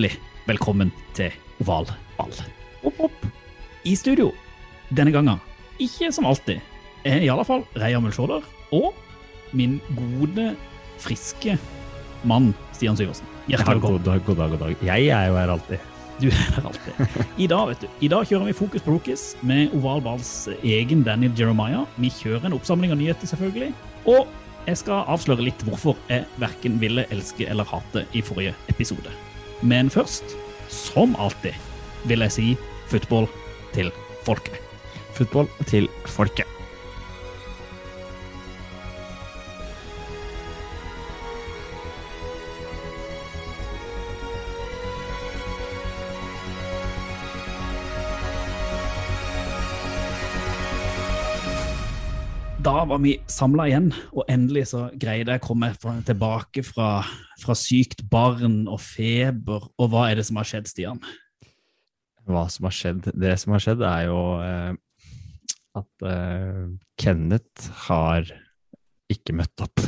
Hjertelig velkommen til Oval ball. Opp, opp. I studio denne gangen, ikke som alltid, er i alle fall Reier Mulsjåler og min gode, friske mann Stian Syversen. Hjertelig velkommen. God dag, god dag, god dag. Jeg er jo her alltid. Du er her alltid. I dag vet du, i dag kjører vi Fokus på Rookies med Oval Balls egen Daniel Jeremiah. Vi kjører en oppsamling av nyheter, selvfølgelig. Og jeg skal avsløre litt hvorfor jeg verken ville elske eller hate i forrige episode. Men først, som alltid, vil jeg si football til folket. Football til folket. Var vi samla igjen, og endelig så greide jeg å komme tilbake fra, fra sykt barn og feber. Og hva er det som har skjedd, Stian? Hva som har skjedd? Det som har skjedd, er jo eh, at eh, Kenneth har ikke møtt opp.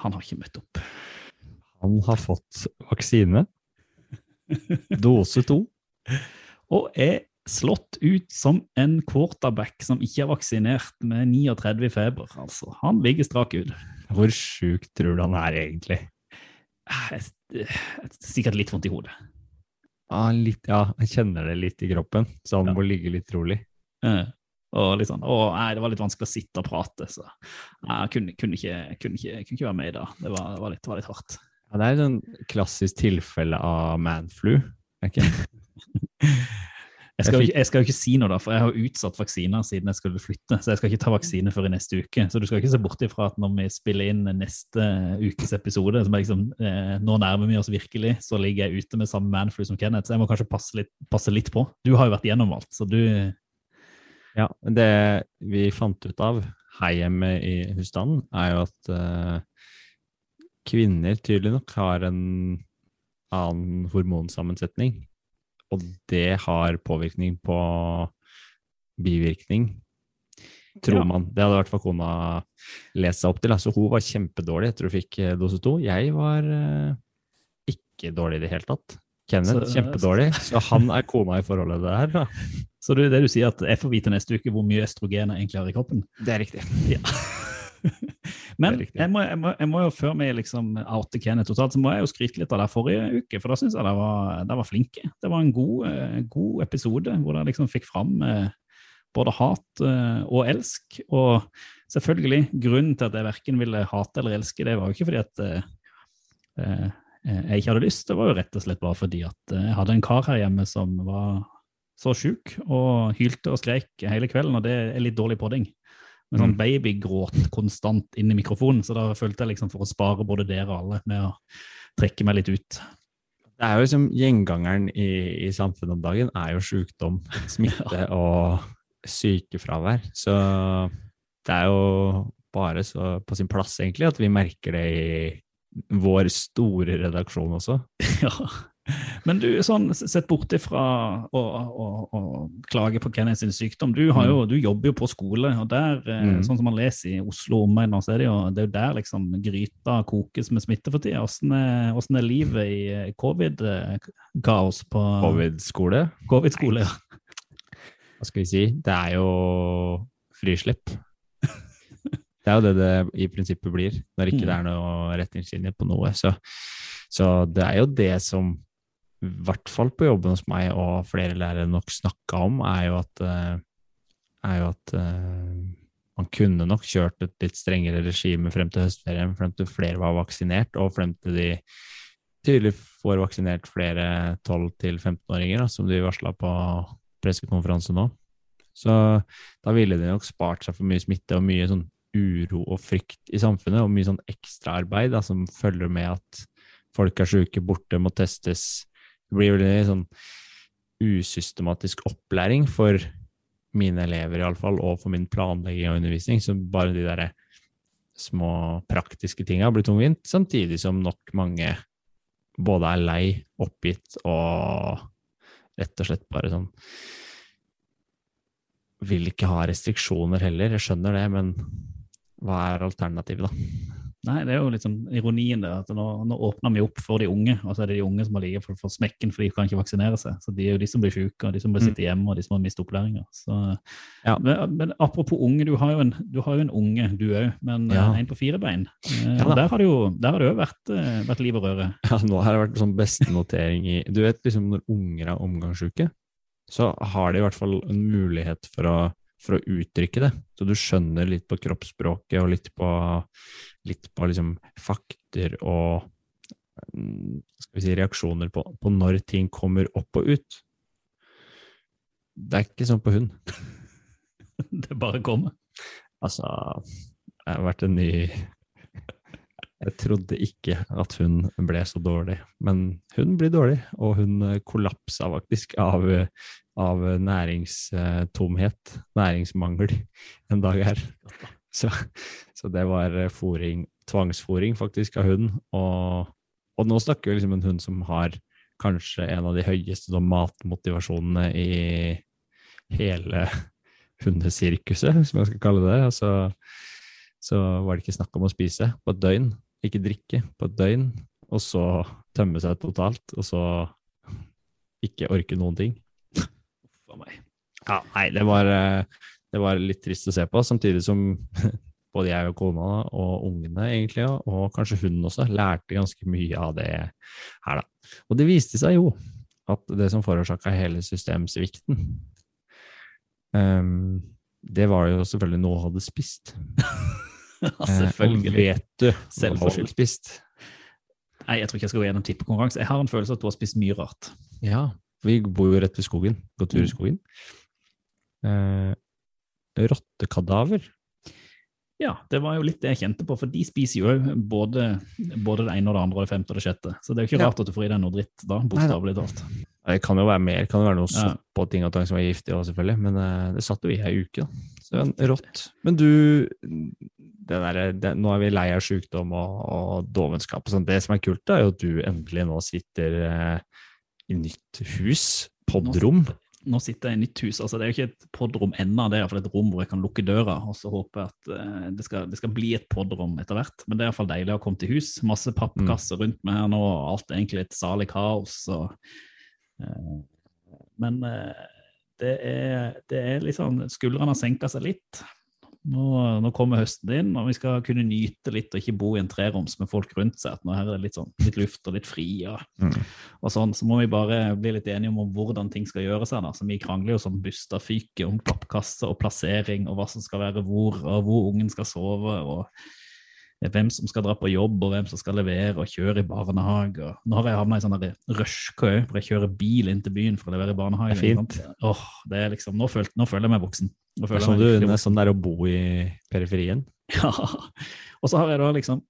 Han har ikke møtt opp. Han har fått vaksine. Dose to. Og er slått ut som en quarterback som ikke er vaksinert med 39 i feber. Altså, han ligger strak ut. Hvor sjuk tror du han er egentlig? Jeg, jeg, sikkert litt vondt i hodet. Ah, litt, ja, jeg kjenner det litt i kroppen, så han Ja. må ligge litt rolig. Ja. Og litt sånn, å, nei, det var litt vanskelig å sitte og prate, så nei, jeg kunne, kunne, ikke, kunne, ikke, kunne ikke være med i dag. Det var, det var, litt, det var litt hardt. Ja, det er et sånn klassisk tilfelle av manflu. er ikke? Jeg skal, ikke, jeg skal jo ikke si noe, da, for jeg har utsatt vaksiner siden jeg skulle flytte. Så jeg skal ikke ta vaksine før i neste uke. Så du skal ikke se bort ifra at når vi spiller inn neste ukes episode, som er liksom, eh, nå nærmer vi oss virkelig, så ligger jeg ute med samme manflu som Kenneth. Så jeg må kanskje passe litt, passe litt på. Du har jo vært gjennom alt, så du Ja, det vi fant ut av her hjemme i husstanden, er jo at eh, kvinner tydelig nok har en annen hormonsammensetning. Og det har påvirkning på bivirkning, tror Ja. man. Det hadde i hvert fall kona lest seg opp til. Altså, hun var kjempedårlig etter hun fikk eh, dose to. Jeg var eh, ikke dårlig i det hele tatt. Kenneth, Så- kjempedårlig. Så han er kona i forholdet der, da. Så du, det du sier at jeg får vite neste uke hvor mye østrogen jeg egentlig har i kroppen? Det er riktig. Ja. Men jeg må, jeg, må, jeg må jo før vi liksom outer Kenneth totalt, så må jeg jo skryte litt av det forrige uke, for da syns jeg det var, det var flinke. Det var en god, eh, god episode hvor dere liksom fikk fram eh, både hat eh, og elsk. Og selvfølgelig, grunnen til at jeg verken ville hate eller elske, det var jo ikke fordi at jeg ikke hadde lyst, det var jo rett og slett bare fordi at jeg hadde en kar her hjemme som var så sjuk og hylte og skrek hele kvelden, og det er litt dårlig podding. Med sånn Mm. babygråt konstant inn i mikrofonen, så da følte jeg liksom for å spare både dere og alle med å trekke meg litt ut. Det er jo liksom Gjengangeren i, i samfunnet om dagen er jo sykdom, smitte og sykefravær. Så det er jo bare så på sin plass, egentlig, at vi merker det i vår store redaksjon også. Ja. Men du, sånn sett bort ifra å, å, å klage på Kenneth sin sykdom, du, har jo, du jobber jo på skole, og der, eh, Mm. sånn som man leser i Oslo omegn, så er det jo det er der liksom gryta kokes med smitte for tida. Åssen er, hvordan er livet i eh, covid-kaos på Covid-skole, covid-skole? ja. hva skal vi si, det er jo frislipp. Det er jo det det i prinsippet blir, når ikke det er noe retningslinje på noe. Så, så det er jo det som, i hvert fall på jobben hos meg og flere lærere nok snakka om, er jo at, eh, er jo at eh, man kunne nok kjørt et litt strengere regime frem til høstferien, frem til flere var vaksinert, og frem til de tydelig får vaksinert flere 12-15-åringer, som de varsla på pressekonferanse nå. Så da ville de nok spart seg for mye smitte og mye sånn uro og frykt i samfunnet, og mye sånn ekstraarbeid som følger med at folk er syke, borte, må testes. Det blir veldig sånn usystematisk opplæring for mine elever, iallfall, og for min planlegging av undervisning. Så bare de der små praktiske tinga blir tungvint, samtidig som nok mange både er lei, oppgitt og rett og slett bare sånn Vil ikke ha restriksjoner heller, jeg skjønner det, men hva er alternativet, da? Nei, det er jo sånn ironien der, at nå, nå åpner vi opp for de unge, og så er det de unge som har ligget for, for smekken for de kan ikke vaksinere seg. Så de er jo de som blir syke, og de som blir sitte hjemme, og de som har mistet opplæringa. Ja. Men, men apropos unge, du har jo en, du har jo en unge, du òg, men Ja. eh, en på fire bein. Eh, Ja og der har det jo der har det jo vært, eh, vært liv og røre. Ja, nå har det vært sånn beste notering i Du vet liksom når unger er omgangssyke, så har de i hvert fall en mulighet for å, for å uttrykke det. Så du skjønner litt på kroppsspråket og litt på, litt på liksom fakter og mm, si, reaksjoner på, på når ting kommer opp og ut. Det er ikke sånn på hund. Det bare kommer. Altså, det har vært en ny Jeg trodde ikke at hun ble så dårlig, men hun blir dårlig, og hun eh, kollapsa faktisk av, eh, av næringstomhet, næringsmangel, en dag her. Så, så det var eh, fôring, tvangsfôring faktisk av hund, og, og nå snakker vi liksom en hund som har kanskje en av de høyeste sånn matmotivasjonene i hele hundesirkuset, som jeg skal kalle det. Altså, så var det ikke snakk om å spise på et døgn, ikke drikke på et døgn, og så tømme seg totalt, og så ikke orke noen ting. For meg. Ja, nei, det var, eh, det var litt trist å se på, samtidig som både jeg og kona og ungene egentlig, og kanskje hunden også, lærte ganske mye av det her, da. Og det viste seg jo at det som forårsaka hele systemsvikten, um, det var jo selvfølgelig noe hun hadde spist. Ja, Eh, selvfølgelig. vet du hva hun hadde spist? Nei, jeg tror ikke jeg skal gå gjennom tippekonkurranse. Jeg har en følelse av at du har spist mye rart. Ja, vi bor jo rett ved skogen, Gå tur i Mm. skogen. Eh, rottekadaver. Ja, det var jo litt det jeg kjente på, for de spiser jo òg både, både det ene og det andre og det femte og det sjette. Så det er jo ikke Ja. rart at du får i deg noe dritt da, bokstavelig talt. Det kan jo være mer, kan jo være noe Ja. sopp og ting og tang som er giftig også, selvfølgelig, men eh, det satt jo i ei uke, da. Så en rått. Men du, det der, det, nå er vi lei av sykdom og, og dovenskap og sånn. Det som er kult, da, er jo at du endelig nå sitter eh, nytt hus, podrom. Nå sitter jeg i nytt hus. altså Det er jo ikke et podrom ennå, det er iallfall et rom hvor jeg kan lukke døra. Og så håpe at uh, det, skal, det skal bli et podrom etter hvert. Men det er iallfall deilig å komme til hus. Masse pappkasser rundt meg her nå, og alt er egentlig et salig kaos. Og, uh, men uh, det er, det er liksom Skuldrene har senka seg litt. Nå, nå kommer høsten inn, og vi skal kunne nyte litt og ikke bo i en treroms med folk rundt seg. at nå her er det litt sånn, litt luft og litt fri. og Mm. og sånn, så må vi bare bli litt enige om hvordan ting skal gjøres her. da, så Vi krangler jo som busta fyker om klappkasse og plassering og hva som skal være hvor, og hvor ungen skal sove, og hvem som skal dra på jobb, og hvem som skal levere og kjøre i barnehage. Nå har jeg havna i sånn rushkø hvor jeg kjører bil inn til byen for å levere i barnehage. Det er fint. Åh, det er liksom, nå, følte, nå føler jeg meg voksen. Nå Det er sånn, du, sånn det er å bo i periferien. Ja, og så har jeg da liksom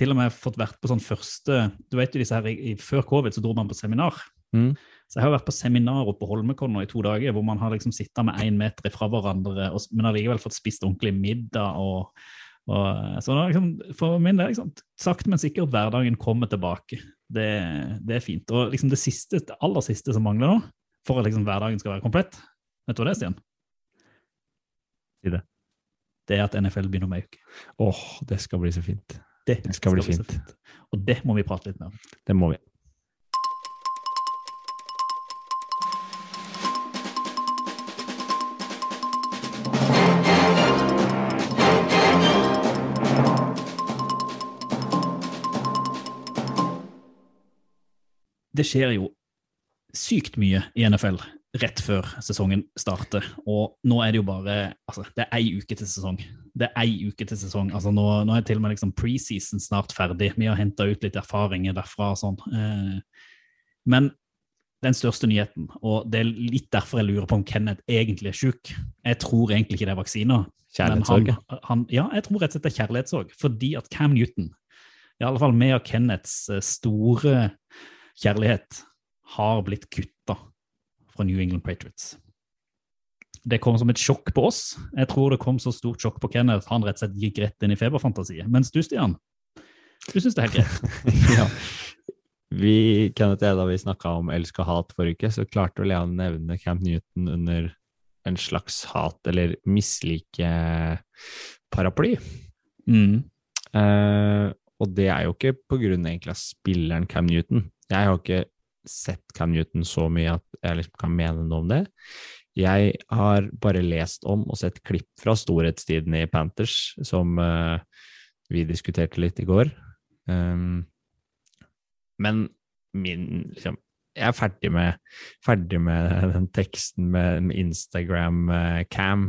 til og med fått vært på sånn første Du vet jo disse her, i, i- Før covid så dro man på seminar. Mm. Så jeg har vært på seminar oppe på Holmenkollen i to dager, hvor man har liksom sittet med én meter fra hverandre, og, men allikevel fått spist ordentlig middag. og, og så da liksom, For min del, liksom, sakte, men sikkert, hverdagen kommer tilbake. Det, det er fint. Og liksom det siste, det aller siste som mangler nå, for at liksom hverdagen skal være komplett, vet du hva det er, Stian? Si det. Det er at NFL begynner med uke. Åh, det skal bli så fint. Det, Det skal bli så fint. Og det må vi prate litt mer om. Det må vi. Det skjer jo sykt mye i NFL rett før sesongen starter. Og nå er det jo bare altså, Det er ei uke til sesong. Det er ei uke til sesong. Altså, nå, nå er til og med liksom preseason snart ferdig. Vi har henta ut litt erfaringer derfra og sånn. Eh, men den største nyheten, og det er litt derfor jeg lurer på om Kenneth egentlig er sjuk. Jeg tror egentlig ikke det er vaksiner. Kjærlighetssorg. Ja, jeg tror rett og slett det er kjærlighetssorg. Fordi at Cam Newton, i alle fall med og Kenneths eh, store kjærlighet, har blitt kutta fra New England Patriots. Det kom som et sjokk på oss. Jeg tror det kom så stort sjokk på Kenneth han rett og slett gikk rett inn i feberfantasiet. Mens du, Stian, du syns det er helt greit? ja. Vi, Kenneth da vi snakka om elsk og hat forrige uke, så klarte vel jeg å nevne Camp Newton under en slags hat- eller mislike-paraply. Mm. Uh, og det er jo ikke på grunn egentlig av spilleren Cam Newton. Jeg har ikke sett Cam Newton så mye at jeg liksom kan mene noe om det. Jeg har bare lest om og sett klipp fra storhetstiden i Panthers, som uh, vi diskuterte litt i går. Um, men min liksom, Jeg er ferdig med, ferdig med den teksten med, Instagram-cam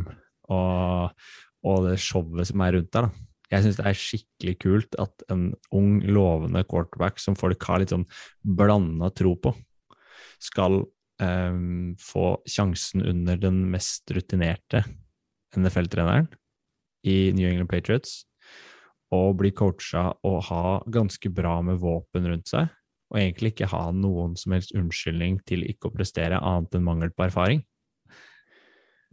og, og det showet som er rundt der. da. Jeg syns det er skikkelig kult at en ung, lovende quarterback som folk har litt sånn blanda tro på, skal um, få sjansen under den mest rutinerte NFL-treneren i New England Patriots, og bli coacha og ha ganske bra med våpen rundt seg, og egentlig ikke ha noen som helst unnskyldning til ikke å prestere annet enn mangel på erfaring.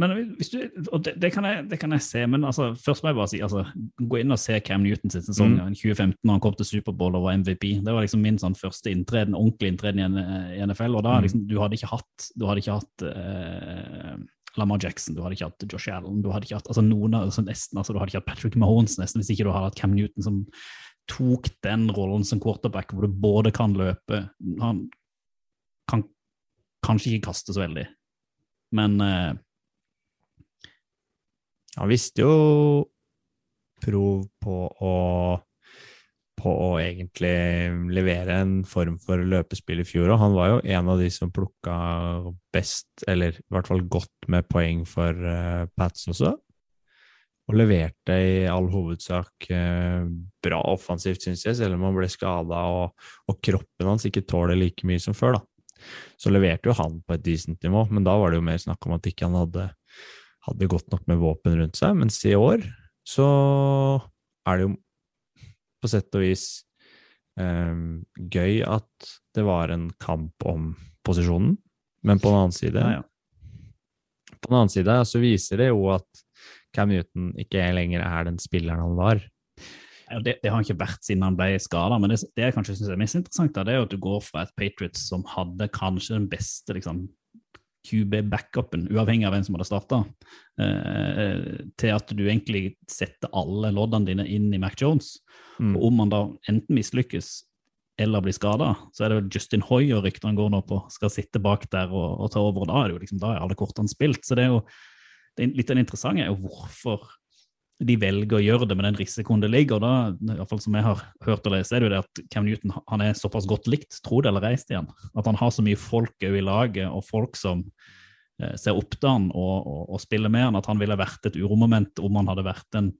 Men hvis du, og det, det, kan jeg, det, kan jeg, se, men altså, først må jeg bare si altså, gå inn og se Cam Newton sin sesong Mm. 2015 når han kom til Superbowl og var MVP. Det var liksom min sånn, første inntreden, ordentlig inntreden i, i NFL. og da Mm. liksom, Du hadde ikke hatt, du hadde ikke hatt eh, Lamar Jackson, du hadde ikke hatt Josh Allen, du hadde ikke hatt altså noen av, altså, nesten, altså, du hadde ikke hatt Patrick Mahomes nesten, hvis ikke du hadde hatt Cam Newton som tok den rollen som quarterback, hvor du både kan løpe Han kan kanskje ikke kaste så veldig, men eh, Han visste jo prov på å på å egentlig levere en form for løpespill i fjor, og han var jo en av de som plukka best, eller i hvert fall godt med poeng for uh, Pats også. Og leverte i all hovedsak uh, bra offensivt, syns jeg, selv om han ble skada og, og kroppen hans ikke tåler like mye som før. da. Så leverte jo han på et decent nivå, men da var det jo mer snakk om at ikke han hadde, hadde godt nok med våpen rundt seg. Mens i år så er det jo på sett og vis um, gøy at det var en kamp om posisjonen, men på den annen side ja, ja. På den annen side så viser det jo at Cam Newton ikke lenger er den spilleren han var. Det, det har han ikke vært siden han ble skada, men det, det jeg kanskje synes er mest interessant, da, det er jo at du går fra et Patriots som hadde kanskje den beste liksom, QB-backupen, uavhengig av hvem som hadde starta, eh, til at du egentlig setter alle loddene dine inn i Mac Jones. Mm. Og om han da enten mislykkes eller blir skada, så er det vel Justin Hoyer ryktene går nå på skal sitte bak der og, og ta over. og Da er det jo liksom, da er alle kortene spilt. Så det er jo det er litt av det interessante er jo hvorfor de velger å gjøre det med den risikoen det ligger. da, i hvert fall som jeg har hørt og lest, er det jo det at Cam Newton han er såpass godt likt, tro det eller reist igjen. At han har så mye folk i laget, og folk som eh, ser opp til han og, og, og spiller med han, at han ville vært et uromoment om han hadde vært en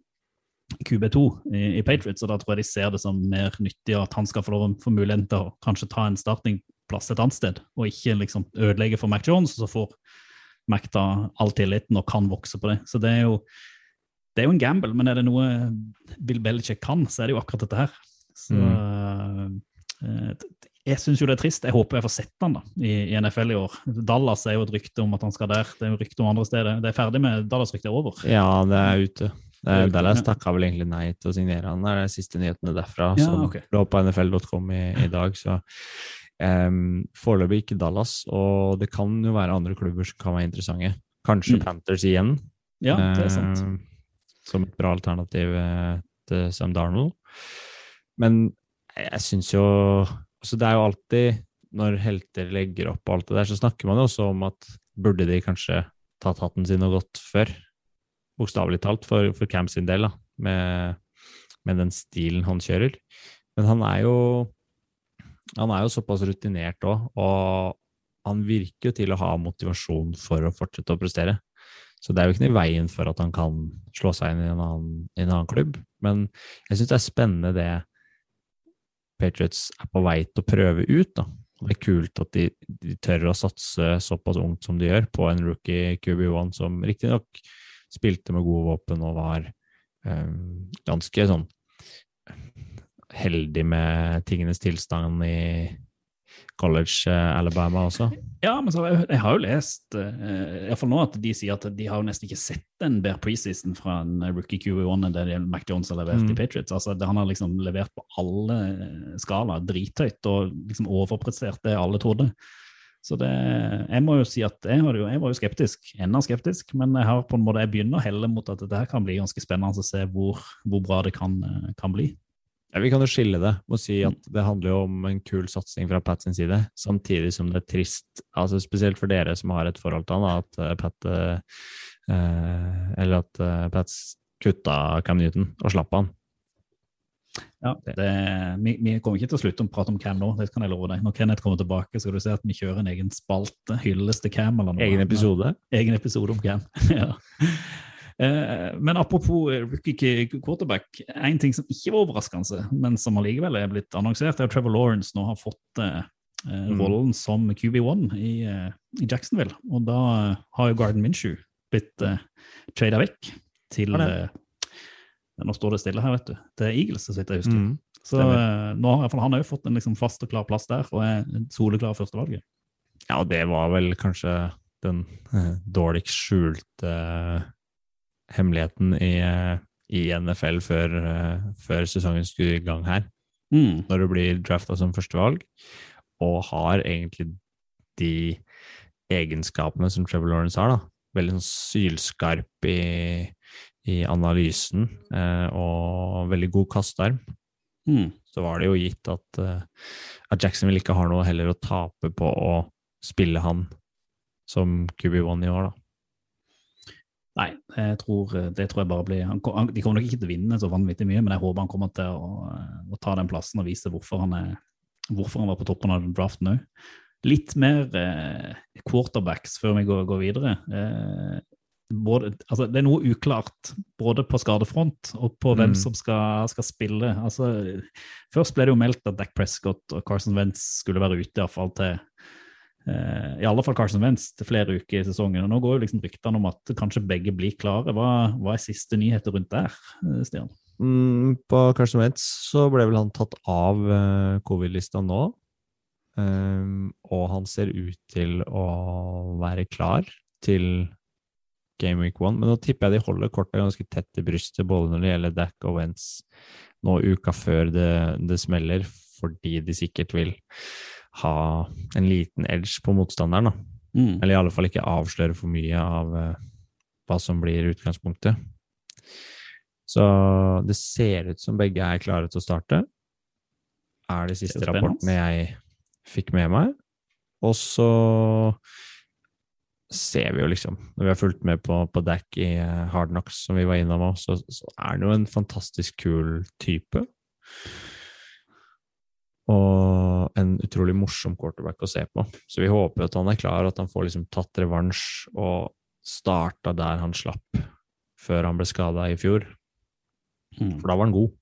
QB2 i, i Patriots. og Da tror jeg de ser det som mer nyttig at han skal få lov få muligheten til å kanskje ta en startingplass et annet sted, og ikke liksom ødelegge for Mac Jones. og så får Mac ta all tilliten og kan vokse på det. Så det er jo, det er jo en gamble, men er det noe Bill Belichick kan, så er det jo akkurat dette her. Så mm. jeg syns jo det er trist. Jeg håper jeg får sett han da, i, i NFL i år. Dallas er jo et rykte om at han skal der. Det er jo rykte om andre steder. Det er ferdig med Dallas-ryktet er over. Ja, det er ute. Det er ute, Dallas ja. takka vel egentlig nei til å signere han. Det er de siste nyhetene derfra Ja, som okay. lå på nfl.com i, i dag. Så um, foreløpig ikke Dallas, og det kan jo være andre klubber som kan være interessante. Kanskje Mm. Panthers igjen, Ja, det er sant. eh, som et bra alternativ eh, til Sam Darnold. Men jeg syns jo altså Det er jo alltid, når helter legger opp alt det der, så snakker man jo også om at burde de kanskje tatt hatten sin og gått før? Bokstavelig talt, for, for Cam sin del, da, med, med den stilen han kjører. Men han er jo han er jo såpass rutinert òg, og han virker jo til å ha motivasjon for å fortsette å prestere. Så det er jo ikke noe i veien for at han kan slå seg inn i en annen, i en annen klubb. Men jeg syns det er spennende det Patriots er på vei til å prøve ut. da. Det er kult at de, de tør å satse såpass ungt som de gjør, på en rookie QB1 som riktignok spilte med gode våpen og var um, ganske sånn heldig med tingenes tilstand i college eh, Alabama også. Ja, men så, jeg, jeg har jo lest uh, iallfall nå at de sier at de har jo nesten ikke sett en bedre preseason fra en rookie QB1 enn det Mac Jones har levert Mm. i Patriots. Altså, det, han har liksom levert på alle skalaer drithøyt og liksom overprestert det alle trodde. Så det, jeg må jo si at jeg, jo, jeg var jo skeptisk, enda skeptisk, men jeg har på en måte, jeg begynner å helle mot at dette kan bli ganske spennende å se hvor, hvor bra det kan, eh, kan bli. Ja, vi kan jo skille det og si at det handler jo om en kul satsing fra Pat sin side, samtidig som det er trist, altså spesielt for dere som har et forhold til han, at eh, Pat eh, eh, Eller at eh, Pat kutta Cam Newton og slapp han. Ja, det, vi, vi kommer ikke til å slutte å prate om Cam nå, det kan jeg love deg. Når Kenneth kommer tilbake, skal du se at vi kjører en egen spalte, hylles til Cam. Egen episode. egen episode om Cam. ja. Eh, Men apropos eh, rookie quarterback, en ting som ikke var overraskende, men som allikevel er blitt annonsert, er at Trevor Lawrence nå har fått eh, Mm. rollen som QB1 i, i Jacksonville. Og da har jo Garden Minshew blitt uh, trada vekk til Nå står det stille her, vet du. Det er Eagles, så vidt jeg husker. Mm. Så nå har han jo fått en liksom fast og klar plass der, og er soleklar førstevalget. Ja, det var vel kanskje den eh, dårligst skjulte hemmeligheten i, i NFL før, før sesongen skulle i gang her. Mm. Når du blir drafta som førstevalg, og har egentlig de egenskapene som Trevor Lawrence har, da. Veldig sånn sylskarp i, i analysen, eh, og veldig god kastearm. Mm. Så var det jo gitt at, eh, at Jacksonville ikke har noe heller å tape på å spille han som QB1 i år, da. Nei, jeg tror, det tror jeg bare blir han, han, De kommer nok ikke til å vinne så vanvittig mye, men jeg håper han kommer til å, å ta den plassen og vise hvorfor han, er, hvorfor han var på toppen av draften òg. Litt mer eh, quarterbacks før vi går, går videre. Eh, både, altså, det er noe uklart både på skadefront og på hvem Mm. som skal, skal spille. Altså, først ble det jo meldt at Dak Prescott og Carson Wentz skulle være ute, iallfall til i alle fall Carson Wentz til flere uker i sesongen. og Nå går jo liksom ryktene om at kanskje begge blir klare. Hva, hva er siste nyheter rundt der, eh, Stian? Mm, på Carson Wentz så ble vel han tatt av eh, covid-lista nå. Um, og han ser ut til å være klar til Game Week 1. Men nå tipper jeg de holder kortet ganske tett i brystet, både når det gjelder Dack og Wentz nå uka før det, det smeller, fordi de sikkert vil ha en liten edge på motstanderen. da. Mm. Eller i alle fall ikke avsløre for mye av uh, hva som blir utgangspunktet. Så det ser ut som begge er klare til å starte. Er de siste Det er rapportene jeg fikk med meg. Og så ser vi jo liksom, når vi har fulgt med på, på Dack i eh, Hard Knocks, som vi var innom så, så er han jo en fantastisk kul type. Og en utrolig morsom quarterback å se på. Så vi håper at han er klar, at han får liksom tatt revansj og starta der han slapp før han ble skada i fjor. Mm. For da var han god.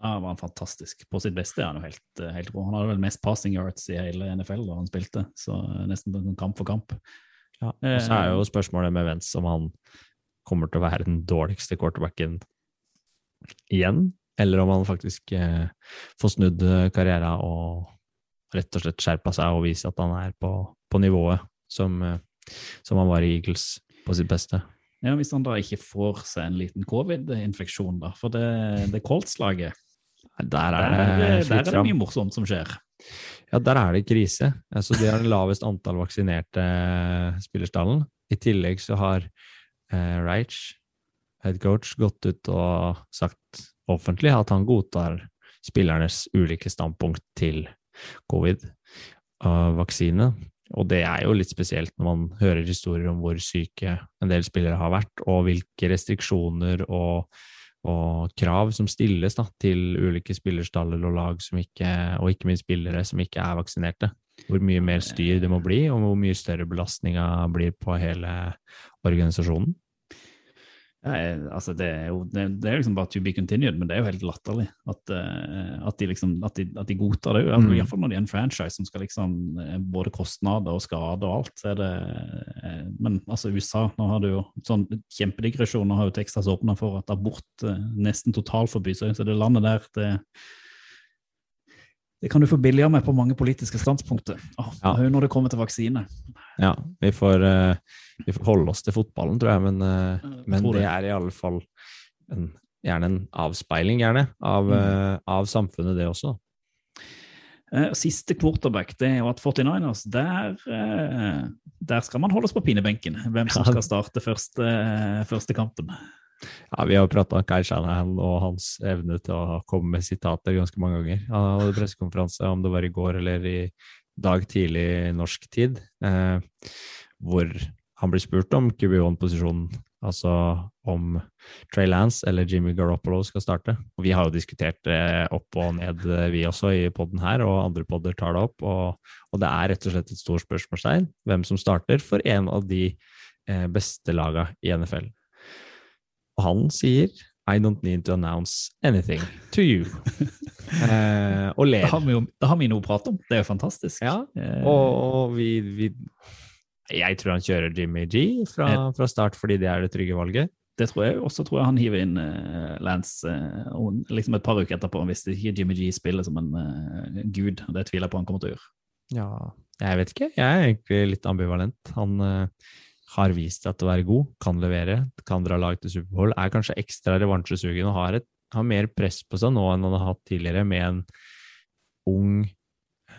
Ja, var han fantastisk. På sitt beste er han jo helt, eh, helt god. Han hadde vel mest passing yards i hele NFL da han spilte, så eh, nesten sånn kamp for kamp. Ja. Og så er jo spørsmålet med Vents om han kommer til å være den dårligste quarterbacken igjen, eller om han faktisk eh, får snudd eh, karrieren og rett og slett skjerpa seg og vise at han er på, på nivået som, eh, som han var i Eagles på sitt beste. Ja, Hvis han da ikke får seg en liten covid-infeksjon, da. For det, det Colts-laget, Der der, er det der er det mye morsomt som skjer. Ja, der er det krise. Altså, de har det lavest antall vaksinerte spillerstallen. I tillegg så har eh, Reich, head coach, gått ut og sagt offentlig at han godtar spillernes ulike standpunkt til covid-vaksine. Og det er jo litt spesielt når man hører historier om hvor syke en del spillere har vært, og hvilke restriksjoner og, og krav som stilles da, til ulike spillerstaller og lag ikke, og ikke minst spillere som ikke er vaksinerte. Hvor mye mer styr det må bli, og hvor mye større belastninga blir på hele organisasjonen. Ja, altså det, er jo, det, det er liksom bare to be continued, men det er jo helt latterlig at, eh, at, de, liksom, at, de, at de godtar det. Altså, Mm. Iallfall når de er en franchise som skal liksom eh, både kostnader og skade og alt. Så er det, eh, men altså USA nå har du jo sånn kjempedigresjon. Nå har jo Texas åpna for at abort nesten totalforbys. Så det landet der det, det kan du få billigere med på mange politiske standpunkter. Oh, Ja. Når det kommer til vaksine. Ja, vi får, eh, vi får holde oss til fotballen, tror jeg, men, eh, Jeg men det det. er i alle fall en, gjerne en avspeiling gjerne, av, Mm. eh, av samfunnet, det også. Siste quarterback det er jo at 49ers, der, der skal man holdes på pinebenken. Hvem som skal starte første, første kampen. Ja, Vi har jo prata om Kai Shanahan og hans evne til å komme med sitater ganske mange ganger. Han hadde pressekonferanse om det var i går eller i dag tidlig norsk tid, eh, hvor han blir spurt om QB1-posisjonen, altså om Trey Lance eller Jimmy Garoppolo skal starte. Og Vi har jo diskutert det opp og ned, eh, vi også, i poden her, og andre podder tar det opp. Og, og det er rett og slett et stort spørsmålstegn hvem som starter for en av de eh, beste laga i NFL. Og han sier I don't need to announce anything to you. eh, og Det har vi jo det har vi noe å prate om. Det er jo fantastisk. Ja, Eh, og, og vi, vi Jeg tror han kjører Jimmy G fra, fra start fordi det er det trygge valget. det tror jeg. Og så tror jeg han hiver inn uh, Lance uh, liksom et par uker etterpå, hvis ikke Jimmy G spiller som en uh, gud. Det tviler jeg på han kommer til å gjøre. Ja, jeg vet ikke. Jeg er egentlig litt ambivalent. Han eh, har vist til å være god, kan levere, kan dra lag til Superbowl, er kanskje ekstra revansjesugen og har, et, har mer press på seg nå enn han har hatt tidligere, med en ung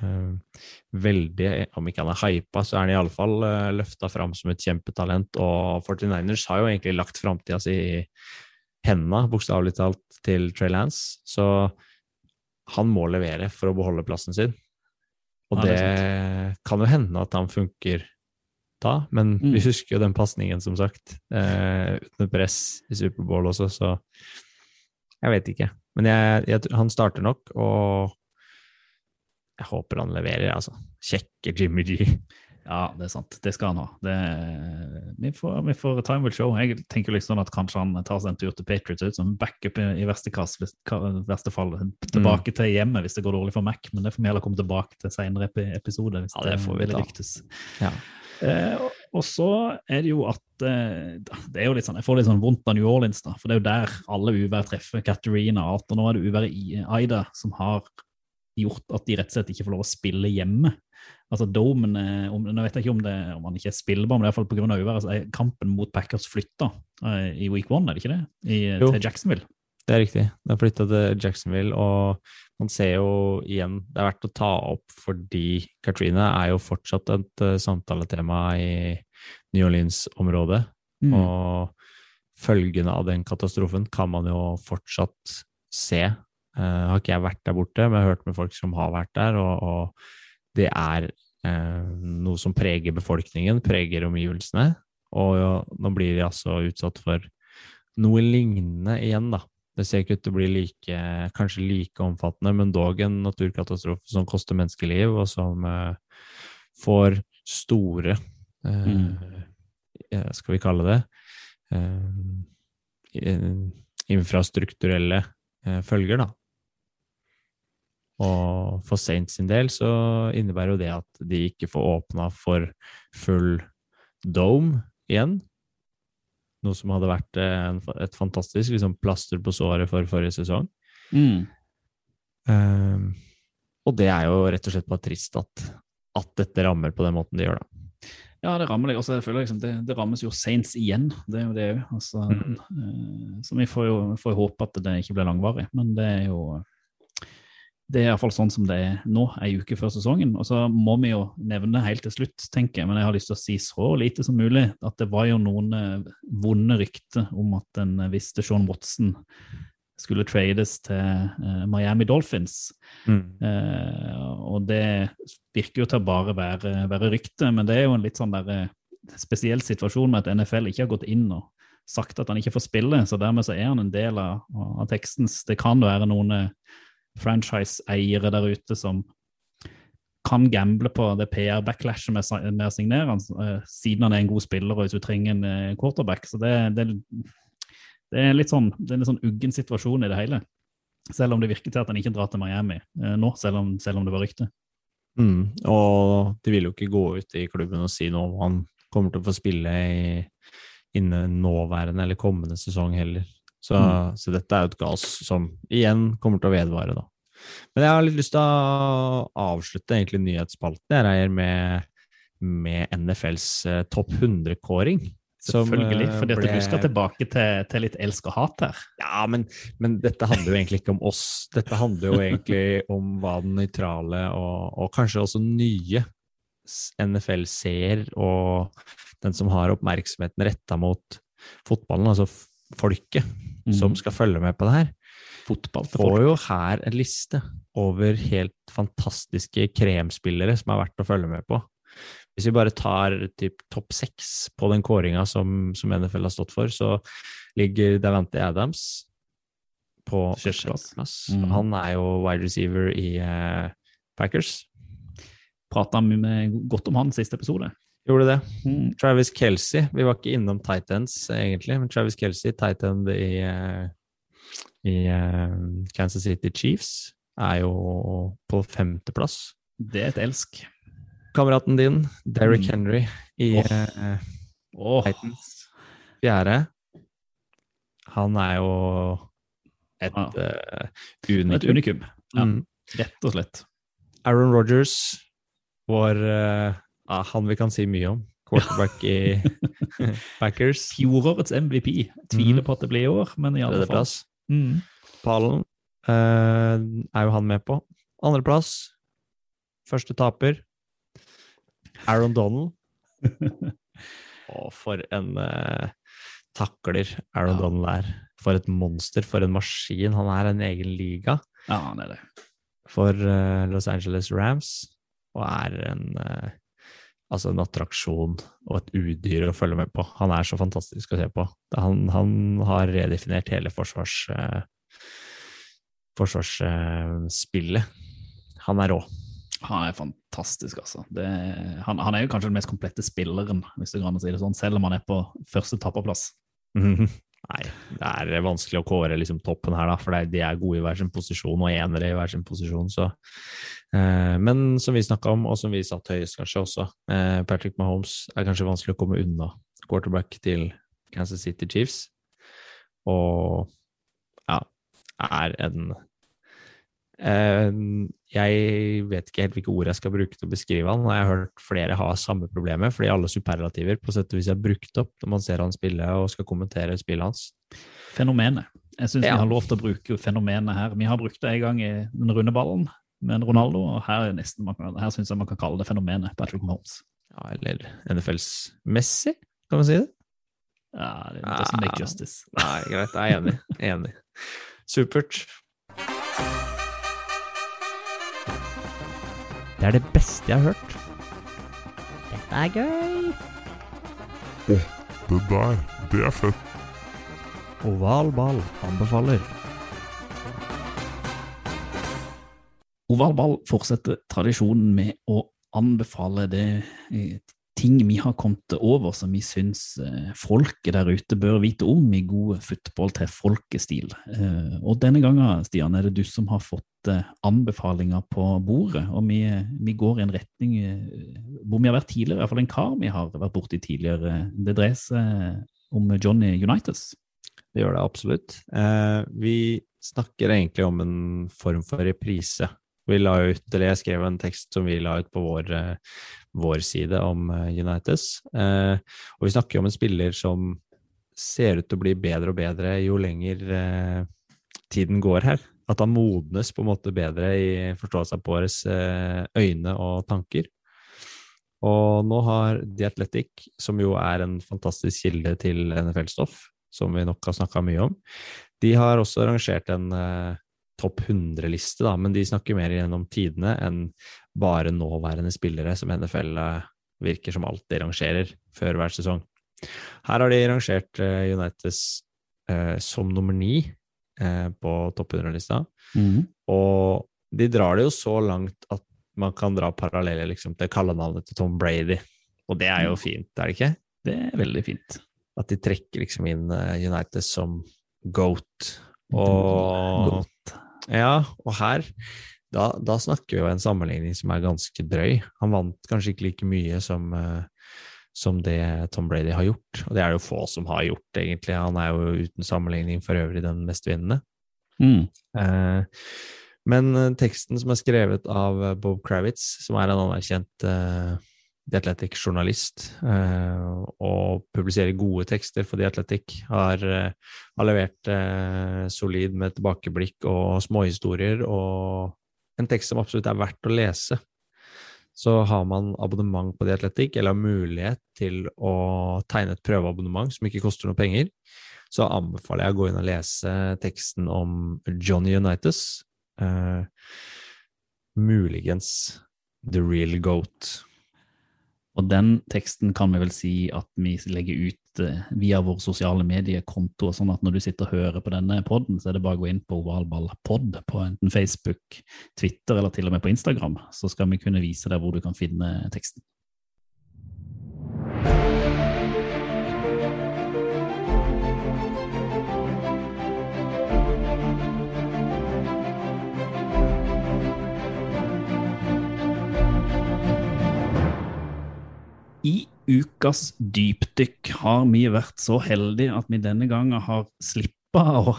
øh, Veldig, om ikke han er hypa, så er han iallfall uh, løfta fram som et kjempetalent. Og 49ers har jo egentlig lagt framtida si i hendene, bokstavelig talt, til Trey Lance. Så han må levere for å beholde plassen sin. Og Ja, det det, kan jo hende at han funker da, men Mm. vi husker jo den pasningen, som sagt, eh, uten press i Superbowl også, så jeg vet ikke. Men jeg, jeg, han starter nok, og jeg håper han leverer, altså. Kjekke Jimmy G. Ja, det er sant. Det skal han ha. Det, vi, får, vi får time will show. Jeg tenker liksom at kanskje han tar seg en tur til Patriots ut som backup i, i verste, kass, hvis, verste fall. Tilbake til hjemmet hvis det går dårlig for Mac, men det får vi heller komme tilbake til senere episode. Hvis Ja, det får vi vil ta. ryktes. Ja. Eh, og- og så er det jo at eh, det er jo litt sånn, Jeg får litt sånn vondt av New Orleans, da, for det er jo der alle uvær treffer. Katarina, Arthur, nå er det uværet i Aida som har gjort at de rett og slett ikke får lov å spille hjemme. Altså Domen, eh, om, Nå vet jeg ikke om, det, om han ikke er spillbar, men i hvert fall pga. uværet så er kampen mot Packers flytta eh, i week one, er det ikke det? I, Jo. til Jacksonville. Det er riktig. Det er flytta til Jacksonville, og man ser jo igjen Det er verdt å ta opp fordi Katrina er jo fortsatt et eh, samtaletema i New Orleans-området. Mm. Og følgene av den katastrofen kan man jo fortsatt se. Eh, har ikke jeg vært der borte, men jeg har hørt med folk som har vært der, og, og det er eh, noe som preger befolkningen, preger omgivelsene. Og ja, nå blir de altså utsatt for noe lignende igjen, da. Det ser ikke ut til å bli like, kanskje like omfattende, men dog en naturkatastrofe som koster menneskeliv, og som uh, får store uh, mm. Skal vi kalle det uh, infrastrukturelle følger, da. Og for Saints sin del så innebærer jo det at de ikke får åpna for full dome igjen. Noe som hadde vært et fantastisk liksom, plaster på såret for forrige sesong. Mm. Um, og det er jo rett og slett bare trist at, at dette rammer på den måten det gjør, da. Ja, det rammer deg. Og så føler liksom, det, det rammes jo Saints igjen. Det er jo det òg. Altså, mm. så vi får jo får håpe at det ikke blir langvarig. Men det er jo Det er iallfall sånn som det er nå, ei uke før sesongen. Og så må vi jo nevne helt til slutt, tenker jeg, men jeg har lyst til å si så lite som mulig, at det var jo noen eh, vonde rykter om at en visste Sean Watson skulle trades til eh, Miami Dolphins. Eh, og det virker jo til å bare være, være rykte, men det er jo en litt sånn der eh, spesiell situasjon med at NFL ikke har gått inn og sagt at han ikke får spille, så dermed så er han en del av, av tekstens Det kan være noen eh, franchise-eiere der ute som kan gamble på det PR-backlashet med, med å signere han, eh, siden han er en god spiller og hvis du trenger en eh, quarterback. Så det, det Det er litt sånn, det er litt sånn uggen situasjon i det hele. Selv om det virker til at han ikke drar til Miami eh, nå, selv om, selv om det var rykte. Mm. Og de vil jo ikke gå ut i klubben og si noe om han kommer til å få spille innen nåværende eller kommende sesong heller. Så, Mm. så dette er jo et gas som igjen kommer til å vedvare, da. Men jeg har litt lyst til å avslutte egentlig nyhetsspalten jeg reier med, med NFLs eh, topp 100-kåring. Selvfølgelig, for ble- du skal tilbake til, til litt elsk og hat her. Ja, men, men dette handler jo egentlig ikke om oss. Dette handler jo egentlig om hva den nøytrale og, og kanskje også nye NFL-seer og den som har oppmerksomheten retta mot fotballen, altså f- mm. som skal følge med på det her, Fotball til får folk. jo her en liste over helt fantastiske kremspillere som er verdt å følge med på. Hvis vi bare tar typ topp seks på den kåringa som, som NFL har stått for, så ligger Davante Adams på sjetteplass. Mm. Han er jo wide receiver i eh, Packers. Prata godt om han siste episode. Gjorde det. Mm. Travis Kelsey, vi var ikke innom Titans egentlig, men Travis Kelsey, Titan i, eh, i eh, Kansas City Chiefs, er jo på femteplass. Det er et elsk. Kameraten din, Derrick Mm. Henry, i oh. Oh. Titans fjerde. Han er jo et ah. uh, unikum. et unikum. Ja, Mm. rett og slett. Aaron Rogers, vår eh, ja, Han vi kan si mye om. Quarterback i Packers. Fjorårets MVP. Tviler på at det blir i år, men i alle fall. Mm. Pallen eh, er jo han med på. Andreplass. Første taper. Aaron Donald. Og for en eh, takler Aaron Ja. Donald er. For et monster, for en maskin. Han er en egen liga Ja, han er det. for eh, Los Angeles Rams, og er en eh, Altså en attraksjon og et udyr å følge med på. Han er så fantastisk å se på. Han, han har redefinert hele forsvars... eh, forsvarsspillet. han er rå. Han er fantastisk, altså. Det, han, han er jo kanskje den mest komplette spilleren, hvis det går an å si det sånn, selv om han er på første tapperplass. Mhm. Nei, det er vanskelig å kåre liksom toppen her, da, for de er gode i hver sin posisjon, og enere i hver sin posisjon. Så. Eh, men som vi snakka om, og som vi satt høyest kanskje også, eh, Patrick Mahomes er kanskje vanskelig å komme unna quarterback til Kansas City Chiefs. Og ja, er en Jeg vet ikke helt hvilke ord jeg skal bruke til å beskrive han, jeg har hørt flere ha samme problemet, fordi alle superlativer på sett og vis er brukt opp når man ser han spille og skal kommentere spillet hans. Fenomenet. Jeg syns Ja. vi har lov til å bruke fenomenet her. Vi har brukt det en gang i den runde ballen med Ronaldo, og her, er nesten her syns jeg man kan kalle det fenomenet Patrick Mahomes. Ja, eller NFLs Messi, kan man si det? Ja, det doesn't make justice. Nei, greit, jeg er enig. enig. Supert. Det er det beste jeg har hørt. Dette er gøy. Det der, det er fett. Oval ball anbefaler. Oval ball fortsetter tradisjonen med å anbefale det eh, ting vi har kommet over som vi syns eh, folket der ute bør vite om i god fotball til folkestil. Eh, Og denne gangen, Stian, er det du som har fått eh, anbefalinger på bordet, og vi, vi går i en retning eh, hvor vi har vært tidligere, i hvert fall en kar vi har vært borti tidligere. Det dreier seg om Johnny Unitas. Det gjør det absolutt. Eh, vi snakker egentlig om en form for reprise. Vi la ut, eller jeg skrev en tekst som vi la ut på vår, eh, vår side om Unitas. Eh, og vi snakker om en spiller som ser ut til å bli bedre og bedre jo lenger eh, tiden går her. At han modnes på en måte bedre i forståelsen på våre eh, øyne og tanker. Og nå har The Athletic, som jo er en fantastisk kilde til NFL-stoff, som vi nok har snakka mye om, de har også rangert en eh, topp 100-liste, da, men de snakker mer gjennom tidene enn bare nåværende spillere som NFL eh, virker som alltid rangerer før hver sesong. Her har de rangert eh, Uniteds eh, som nummer ni eh, på topp 100-lista, og de drar det jo så langt at man kan dra paralleller liksom, til kallenavnet til Tom Brady, og det er jo fint, er det ikke? Det er veldig fint. At de trekker liksom inn eh, United som GOAT. Og, goat. ja, og her da, da snakker vi jo en sammenligning som er ganske drøy. Han vant kanskje ikke like mye som, eh, som det Tom Brady har gjort, og det er det jo få som har gjort, egentlig. Han er jo uten sammenligning for øvrig den mest vinnende. Mm. Eh, men eh, teksten som er skrevet av eh, Bob Kravitz, som er en anerkjent eh, The Athletic-journalist, eh, og publiserer gode tekster for The Athletic, har, eh, har levert eh, solid med tilbakeblikk og småhistorier, og en tekst som absolutt er verdt å lese. Så har man abonnement på The Athletic, eller har mulighet til å tegne et prøveabonnement som ikke koster noe penger, så anbefaler jeg å gå inn og lese teksten om Johnny Unitas, eh, muligens The Real Goat. Og den teksten kan vi vel si at vi legger ut eh, via vår sosiale mediekonto, sånn at når du sitter og hører på denne podden, så er det bare å gå inn på ovalballpod på enten Facebook, Twitter eller til og med på Instagram, så skal vi kunne vise deg hvor du kan finne teksten. Ukas dypdykk har vi vært så heldige at vi denne gangen har slippa å,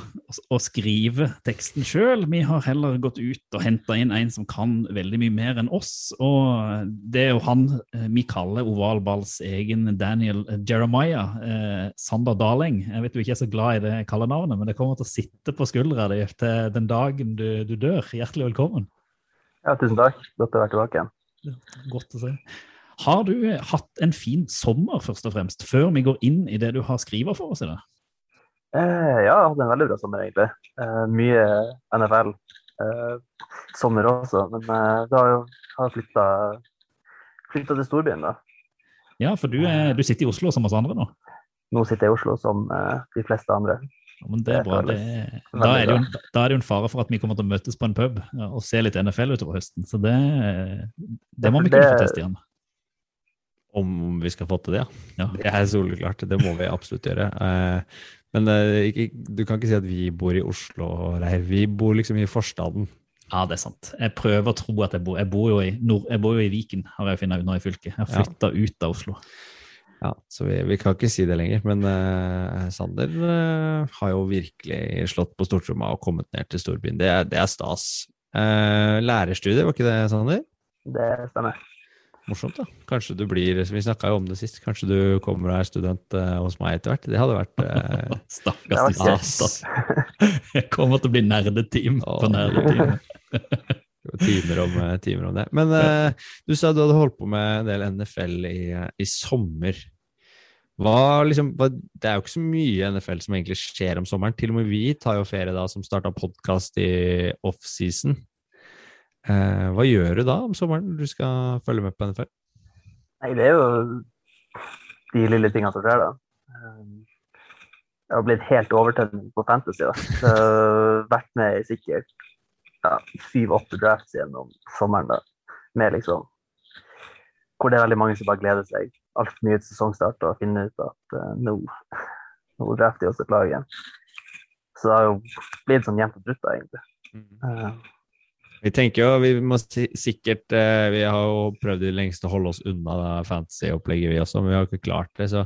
å skrive teksten sjøl. Vi har heller gått ut og henta inn en som kan veldig mye mer enn oss. Og det er jo han eh, vi kaller ovalballs egen Daniel Jeremiah, eh, Sander Daleng. Jeg vet du ikke er så glad i det kallenavnet, men det kommer til å sitte på skuldra di til den dagen du, du dør. Hjertelig velkommen. Ja, tusen takk. Godt å være tilbake igjen. Godt å se. Har du hatt en fin sommer, først og fremst, før vi går inn i det du har skrevet for oss i dag? Eh, ja, jeg har hatt en veldig bra sommer, egentlig. Eh, mye NFL. Eh, sommer også, men eh, da har jeg har flytta, flytta til storbyen, da. Ja, for du, er, du sitter i Oslo som oss andre nå. Nå sitter jeg i Oslo som eh, de fleste andre. Ja, men det er bra. Det, da, er det jo, da er det jo en fare for at vi kommer til å møtes på en pub og se litt NFL utover høsten. Så det, det må vi kunne få teste igjen. Om vi skal få til det, ja. Det er soleklart. Det må vi absolutt gjøre. Eh, Men eh, du kan ikke si at vi bor i Oslo, Reir. Vi bor liksom i forstaden. Ja, det er sant. Jeg prøver å tro at jeg bor Jeg bor jo i, nord, jeg bor jo i Viken, har jeg funnet ut nå i fylket. Jeg har Ja. ut av Oslo. Ja, så vi, vi kan ikke si det lenger. Men uh, Sander uh, har jo virkelig slått på stortromma og kommet ned til storbyen. Det er, det er stas. Uh, lærerstudie, var ikke det, Sander? Det stemmer. Morsomt, da. Kanskje du blir Vi snakka jo om det sist. Kanskje du kommer og er student uh, hos meg etter hvert. Det hadde vært uh, Stakkars studenter. Jeg kommer til å bli nerdeteam på nerdeteam. timer, om, eh, timer om det. Men uh, du sa du hadde holdt på med en del NFL i, i sommer. Hva, liksom, hva, det er jo ikke så mye NFL som egentlig skjer om sommeren. Til og med vi tar jo ferie da, som starta podkast i offseason. Eh, hva gjør du da om sommeren du skal følge med på NFL? Nei, det er jo de lille tingene som skjer, da. Um, Jeg har blitt helt overtenning på Fantasy. da. Så jeg vært med i sikkert ja, syv-åtte drafts gjennom sommeren. da. Med liksom Hvor det er veldig mange som bare gleder seg altfor mye til sesongstart og finner ut at uh, nå, nå drafter de oss et lag igjen. Så det har jo blitt sånn jevnt og trutt, egentlig. egentlig. Eh, Vi tenker jo, vi må sikkert eh, Vi har jo prøvd i det lengste å holde oss unna fantasy-opplegget, vi også, men vi har ikke klart det. Så,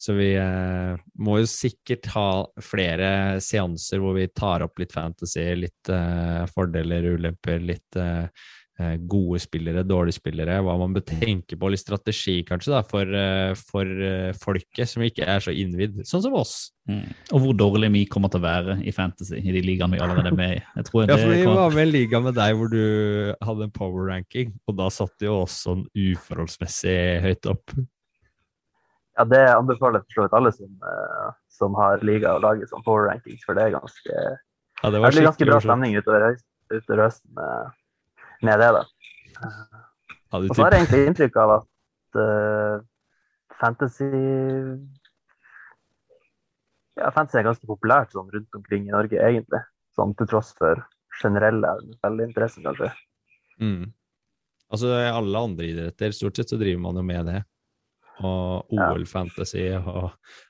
så vi eh, må jo sikkert ha flere seanser hvor vi tar opp litt fantasy, litt eh, fordeler, ulemper, litt gode spillere, dårlige spillere, hva man bør tenke på, litt strategi kanskje, da, for, eh, for eh, folket som ikke er så innvidd, sånn som oss. Mm. Og hvor dårlig vi kommer til å være i Fantasy i de ligaene vi allerede er med i. Jeg tror Ja, det for vi kommer- var med i en liga med deg hvor du hadde en power ranking, og da satt du jo også sånn uforholdsmessig høyt opp. Ja, det anbefaler jeg for så vidt alle som, eh, som har liga og lager sånn power rankings, for det er ganske Ja, det Det blir ganske bra stemning utover, utover høsten med, det. da. Og så har jeg egentlig inntrykk av at uh, fantasy ja, fantasy er ganske populært sånn rundt omkring i Norge, egentlig. Sånn til tross for generelle NFL-interessen, kanskje. Mm. Altså, i alle andre idretter, stort sett, så driver man jo med det. og OL-fantasy og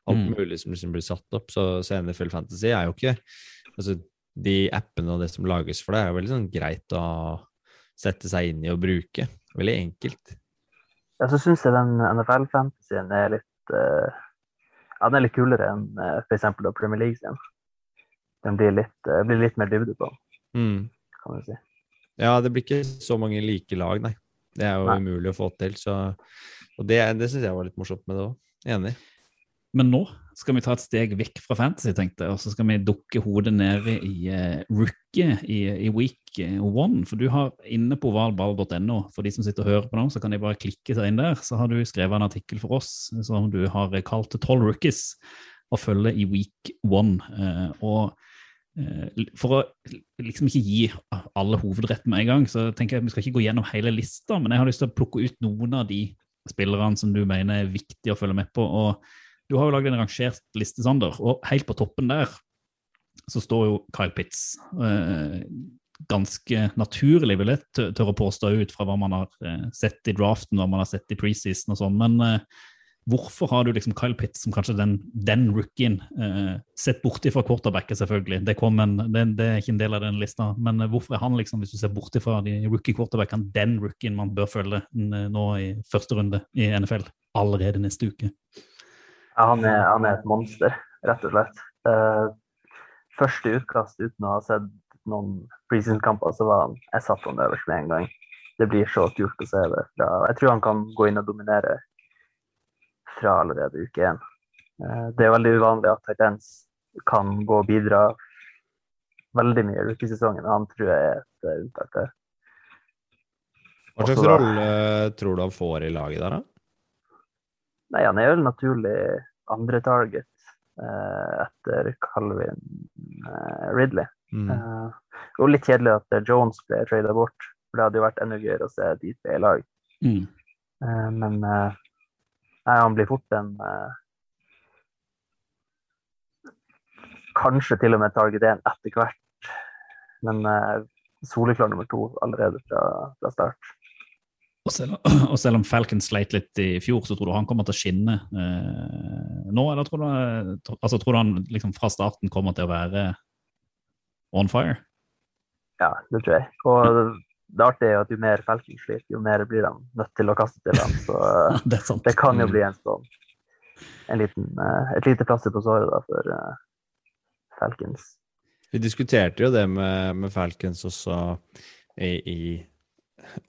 alt Mm. mulig som liksom blir satt opp. Så, så NFL Fantasy er jo ikke Altså, de appene og det som lages for det, er jo veldig sånn greit å sette seg inn i og bruke. Veldig enkelt. Ja, så syns jeg den NFL-fantasyen er litt uh, Ja, den er litt kulere enn uh, f.eks. Premier League sin. Den blir litt, uh, blir litt mer dybde på, Mm. kan du si. Ja, det blir ikke så mange like lag, nei. Det er jo Nei. umulig å få til, så Og det, det syns jeg var litt morsomt med det òg. Enig. Men nå skal vi ta et steg vekk fra fantasy, tenkte jeg, og så skal vi dukke hodet ned i uh, rookie i, i week eh, one. For du har inne på ovalball.no, for de som sitter og hører på nå, så kan de bare klikke seg inn der. Så har du skrevet en artikkel for oss som du har kalt 'Tolv rookies' å følge i week one. Uh, og eh, for å liksom ikke gi alle hovedrett med en gang, så tenker jeg at vi skal ikke gå gjennom hele lista, men jeg har lyst til å plukke ut noen av de spillerne som du mener er viktig å følge med på. og du har jo lagd en rangert liste, Sander, og helt på toppen der så står jo Kyle Pitts. Eh, ganske naturlig, vil jeg tø- tørre å påstå ut fra hva man har eh, sett i draften, hva man har sett i preseason og sånn. Men eh, hvorfor har du liksom Kyle Pitts som kanskje den, den rookien? Eh, sett borti fra quarterbacket, selvfølgelig. Det, en, det, det er ikke en del av den lista. Men eh, hvorfor er han, liksom, hvis du ser borti fra de rookie-quarterbackene, den rookien man bør følge nå i første runde i NFL allerede neste uke? Ja, han, er, han er et monster, rett og slett. Eh, første utkast uten å ha sett noen preseason-kamper, så var han Jeg satte han øverst med en gang. Det blir så kult å se det. Fra, jeg tror han kan gå inn og dominere fra allerede uke én. Eh, det er veldig uvanlig at Titans kan gå og bidra veldig mye i rookiesesongen. Han tror jeg er et eh, unntak der. Hva slags rolle tror du han får i laget der, da? Nei, han er vel naturlig andre target eh, etter Calvin eh, Ridley. Mm. Eh, var litt kjedelig at eh, Jones ble trada bort, for det hadde jo vært enda gøyere å se de tre i lag. Mm. Eh, men eh, nei, han blir fort en eh, Kanskje til og med target én etter hvert, men soleklar nummer to allerede fra, fra start. Og selv, og selv om Falcon sleit litt i fjor, så tror du han kommer til å skinne eh, nå? Eller tror du, altså, tror du han liksom fra starten kommer til å være on fire? Ja, det tror jeg. Og det artige er jo at jo mer Falcon sliter, jo mer blir de nødt til å kaste til ham. Så eh, Det er sant. det kan jo Mm. bli en sånn en liten, eh, et lite plaster på såret da, for uh, Falcons. Vi diskuterte jo det med, med Falcons også i, i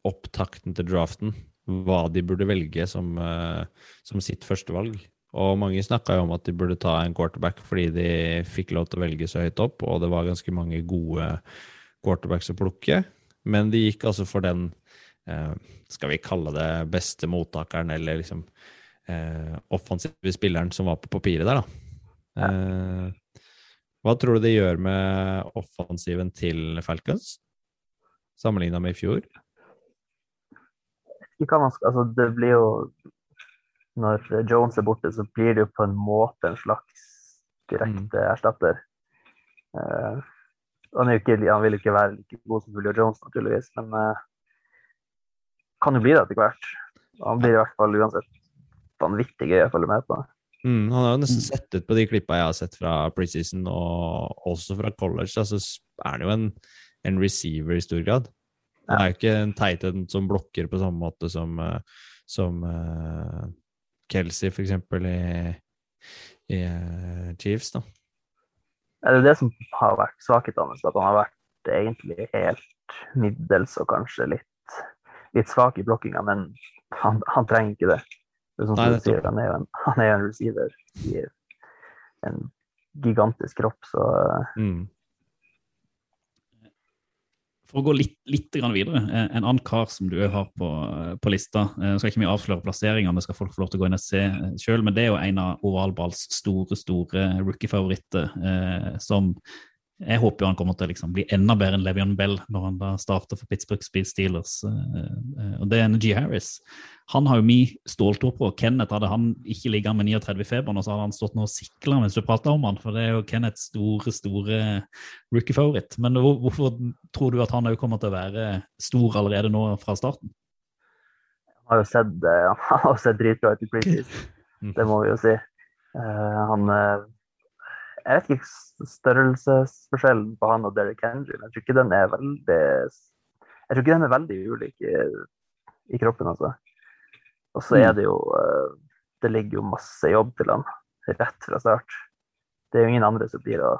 opptakten til draften, hva de burde velge som, eh, som sitt førstevalg. Og mange snakka jo om at de burde ta en quarterback fordi de fikk lov til å velge så høyt opp, og det var ganske mange gode quarterbacks å plukke. Men de gikk altså for den, eh, skal vi kalle det beste mottakeren, eller liksom eh, offensive spilleren som var på papiret der, da. Hva tror du det gjør med offensiven til Falcons, sammenligna med i fjor? Ikke hva man skal, altså det blir jo Når Jones er borte, så blir det jo på en måte en slags direkte erstatter. Uh, han, ikke, han vil jo ikke være like god som Julio Jones, naturligvis, men uh, kan jo bli det etter hvert. Han blir i hvert fall uansett vanvittig gøy å følge med på. Mm, han har jo nesten Mm. sett ut på de klippa jeg har sett fra preseason, og også fra college. Altså er han jo en, en receiver i stor grad. Han er jo ikke en Titan som blokker på samme måte som, eh, som uh, Kelsey, for eksempel, i, i uh, Chiefs. da. Det er det som har vært svakheten hans, at han har vært egentlig helt middels og kanskje litt, litt svak i blokkinga, men han, han trenger ikke det. det er sånn Nei, sier, han er jo en, han er en receiver i en gigantisk kropp, så Mm. For å gå litt, litt videre, eh, en annen kar som du har på, på lista Jeg skal ikke mye avsløre plasseringene, det skal folk få lov til å gå inn og se sjøl, men det er jo en av ovalballs store store rookie-favoritter eh, som jeg håper jo han kommer til å liksom bli enda bedre enn Levion Bell når han da starter for Pittsburgh Speed Steelers. eh, eh, og det er Energy Harris. Han har jo vi ståltro på. Kenneth hadde han ikke ligget med 39 i feberen, og så hadde han stått nå og sikla mens du prata om han, for det er jo Kenneths store, store rookie-favoritt. Men hvorfor tror du at han òg kommer til å være stor allerede nå fra starten? Han har jo sett, eh, han har sett dritbra ut i preseason, det må vi jo si. Han Jeg vet ikke størrelsesforskjellen på han og Derek Henry, men jeg tror ikke den er veldig Jeg tror ikke den er veldig ulik i, i kroppen, altså. Og så er Mm. det jo eh, Det ligger jo masse jobb til han rett fra start. Det er jo ingen andre som blir å,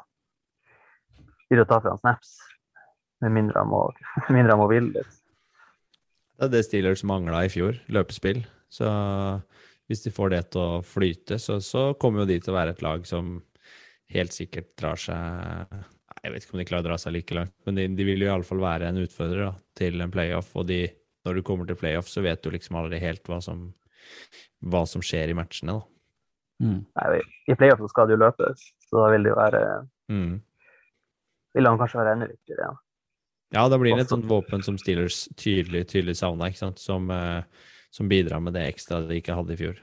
blir å ta fra han snaps, med mindre han må, mindre han må ville litt. Det er det Steelers mangla i fjor, løpespill. Så hvis de får det til å flyte, så, så kommer jo de til å være et lag som helt sikkert drar seg Jeg vet ikke om de klarer å dra seg like langt, men de, de vil jo iallfall være en utfordrer da, til en playoff. Og de, når du kommer til playoff, så vet du liksom aldri helt hva som, hva som skjer i matchene. da. Mm. Nei, I playoff så skal det jo løpes, så da vil det jo være Mm. Vil han kanskje være enda viktigere Ja. Ja, da blir det et sånt våpen som Steelers tydelig, tydelig savna, ikke sant? Som, eh, som bidrar med det ekstra de ikke hadde i fjor.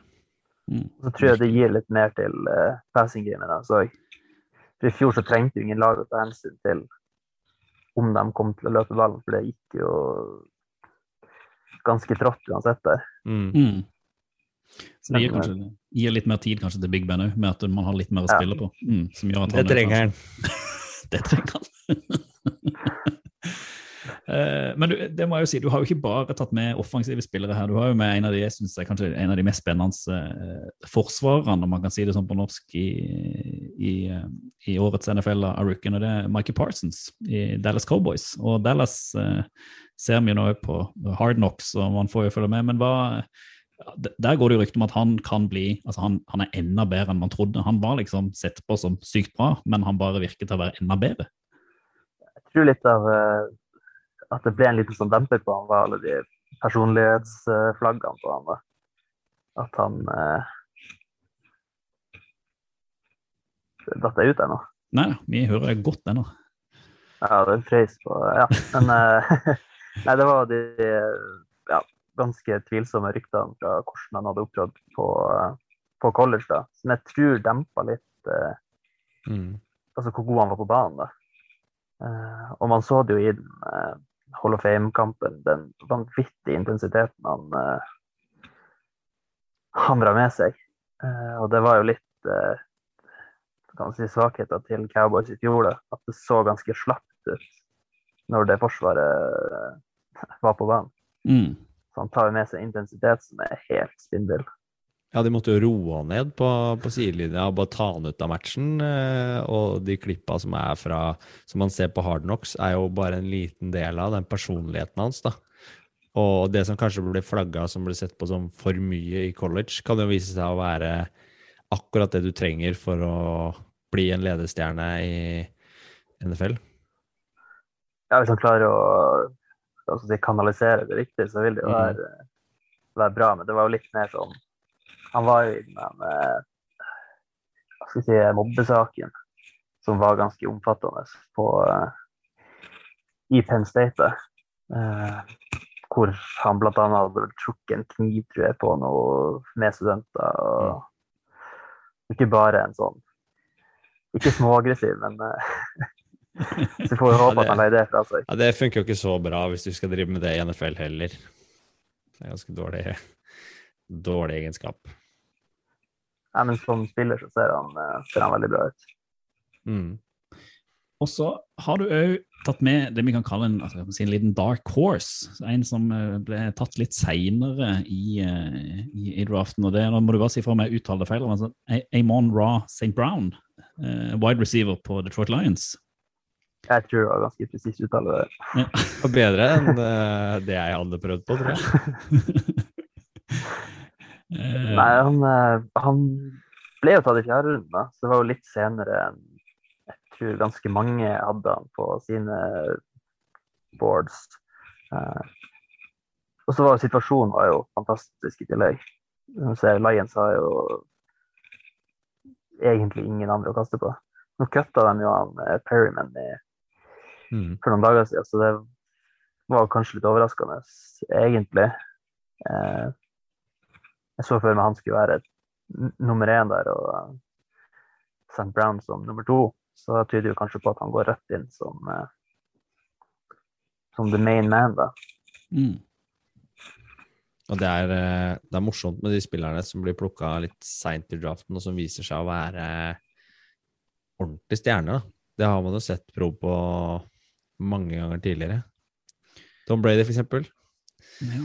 Mm. Så tror jeg det gir litt mer til uh, passing gamet. da, Så for I fjor så trengte jo ingen lag å ta hensyn til om de kom til å løpe ballen, for det gikk jo ganske trått uansett der. Mm. Mm. Så det gir, kanskje, gir litt mer tid kanskje til Big Ben òg, med at man har litt mer å Ja. spille på. Mm, som gjør at Det han er trenger han. det trenger han. Eh, Men du, det må jeg jo si, du har jo ikke bare tatt med offensive spillere her. Du har jo med en av de jeg synes er kanskje en av de mest spennende eh, forsvarerne, om man kan si det sånn på norsk, i, i, eh, i årets NFL av rookien. og det er Mikey Parsons i Dallas Cowboys. Og Dallas ser vi jo nå på Hard Knocks, og man får jo følge med. Men hva, der går det jo rykte om at han kan bli altså han, han er enda bedre enn man trodde. Han var liksom sett på som sykt bra, men han bare virket til å være enda bedre. Jeg tror litt av at det ble en liten sånn demper på han, var alle de personlighetsflaggene på han. da. At han eh, Datt jeg ut ennå? nå? Nei da, vi hører deg godt ennå. Ja, det er frøys på Ja. Men eh, Nei, det var de ja, ganske tvilsomme ryktene fra hvordan han hadde opptrådt på, eh, på college, da. Som jeg tror dempa litt eh, Mm. altså hvor god han var på banen. da. Eh, og man så det jo i den eh, Hall of Fame-kampen, den vanvittige intensiteten han uh, hamra med seg. Eh, og det var jo litt uh, kan man si svakheter til Cowboys i fjor, da. At det så ganske slapt ut når det forsvaret eh, var på banen. Mm. Så han tar med seg intensitet som er helt spinnvill. Ja, de måtte jo roe han ned på, på sidelinja og bare ta han ut av matchen. eh, Og de klippa som er fra Som man ser på Hard Knocks, er jo bare en liten del av den personligheten hans. da. Og det som kanskje ble flagga som ble sett på som for mye i college, kan jo vise seg å være akkurat det du trenger for å bli en ledestjerne i NFL. Ja, hvis han klarer å si, kanalisere det riktig, så vil det jo Mm. være, være bra. Men det var jo litt mer sånn Han var jo i den eh, skal si, mobbesaken som var ganske omfattende på, eh, i Penn State. Eh, hvor han bl.a. hadde trukket en kniv tror jeg, på noe med studenter. og Ikke bare en sånn Ikke småaggressiv, men Så får vi håpe Ja, det- at han leier det fra seg. Ja, Det funker jo ikke så bra hvis du skal drive med det i NFL heller. Det er ganske dårlig, dårlig egenskap. Nei, men som spiller så ser han, eh, ser han veldig bra ut. Mm. Og så har du òg tatt med det vi kan kalle en, altså, si en liten dark horse. En som eh, ble tatt litt seinere i, eh, i, i draften. og det, Nå må du bare si fra om jeg uttaler det feil. Altså, Amon Ra St. Brown, uh, wide receiver på Detroit Lions. Jeg tror det var ganske presis uttale. det. ja. bedre enn uh, det jeg hadde prøvd på, tror jeg. Eh, Nei, han, eh, han ble jo tatt i fjerde runde, så det var jo litt senere enn jeg tror ganske mange hadde han på sine boards. Eh, og så var jo situasjonen var jo fantastisk i tillegg. Lions har jo egentlig ingen andre å kaste på. Nå kutta de jo han Perryman i Mm. for noen dager siden, så det var kanskje litt overraskende, egentlig. Eh, jeg så for meg han skulle være nummer én der, og uh, St. Brown som nummer to. Så det tyder jo kanskje på at han går rett inn som, eh, som the main man, da. mm. Og det er, eh, det er morsomt med de spillerne som blir plukka litt seint i draften, og som viser seg å være ordentlige stjerner. da. Det har man jo sett prov på mange ganger tidligere. Tom Brady, for eksempel. Ja.